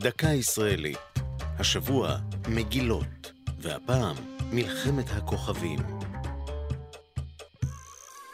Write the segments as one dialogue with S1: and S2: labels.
S1: דקה ישראלית. השבוע מגילות, והפעם מלחמת הכוכבים.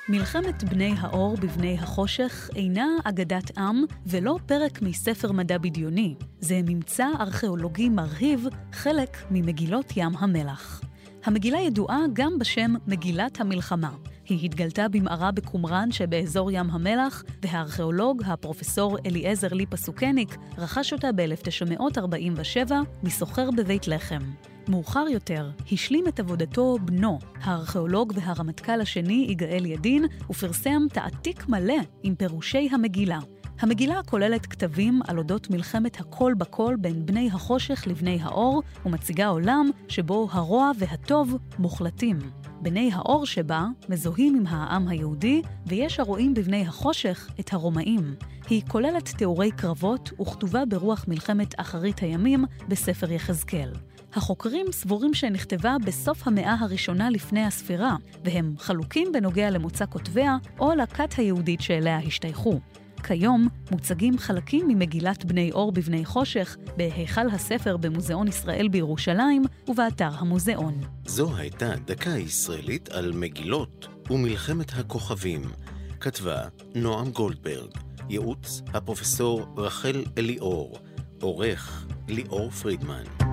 S2: מלחמת בני האור בבני החושך אינה אגדת עם ולא פרק מספר מדע בדיוני. זה ממצא ארכיאולוגי מרהיב, חלק ממגילות ים המלח. המגילה ידועה גם בשם מגילת המלחמה. היא התגלתה במערה בקומראן שבאזור ים המלח, והארכיאולוג, הפרופסור אליעזר ליפה סוכניק, רכש אותה ב-1947 מסוחר בבית לחם. מאוחר יותר השלים את עבודתו בנו, הארכיאולוג והרמטכ"ל השני יגאל ידין, ופרסם תעתיק מלא עם פירושי המגילה. המגילה כוללת כתבים על אודות מלחמת הכל בכל בין בני החושך לבני האור, ומציגה עולם שבו הרוע והטוב מוחלטים. בני האור שבה מזוהים עם העם היהודי, ויש הרואים בבני החושך את הרומאים. היא כוללת תיאורי קרבות וכתובה ברוח מלחמת אחרית הימים בספר יחזקאל. החוקרים סבורים שנכתבה בסוף המאה הראשונה לפני הספירה, והם חלוקים בנוגע למוצא כותביה או לכת היהודית שאליה השתייכו. כיום מוצגים חלקים ממגילת בני אור בבני חושך בהיכל הספר במוזיאון ישראל בירושלים ובאתר המוזיאון.
S1: זו הייתה דקה ישראלית על מגילות ומלחמת הכוכבים. כתבה נועם גולדברג, ייעוץ הפרופסור רחל אליאור, עורך ליאור פרידמן.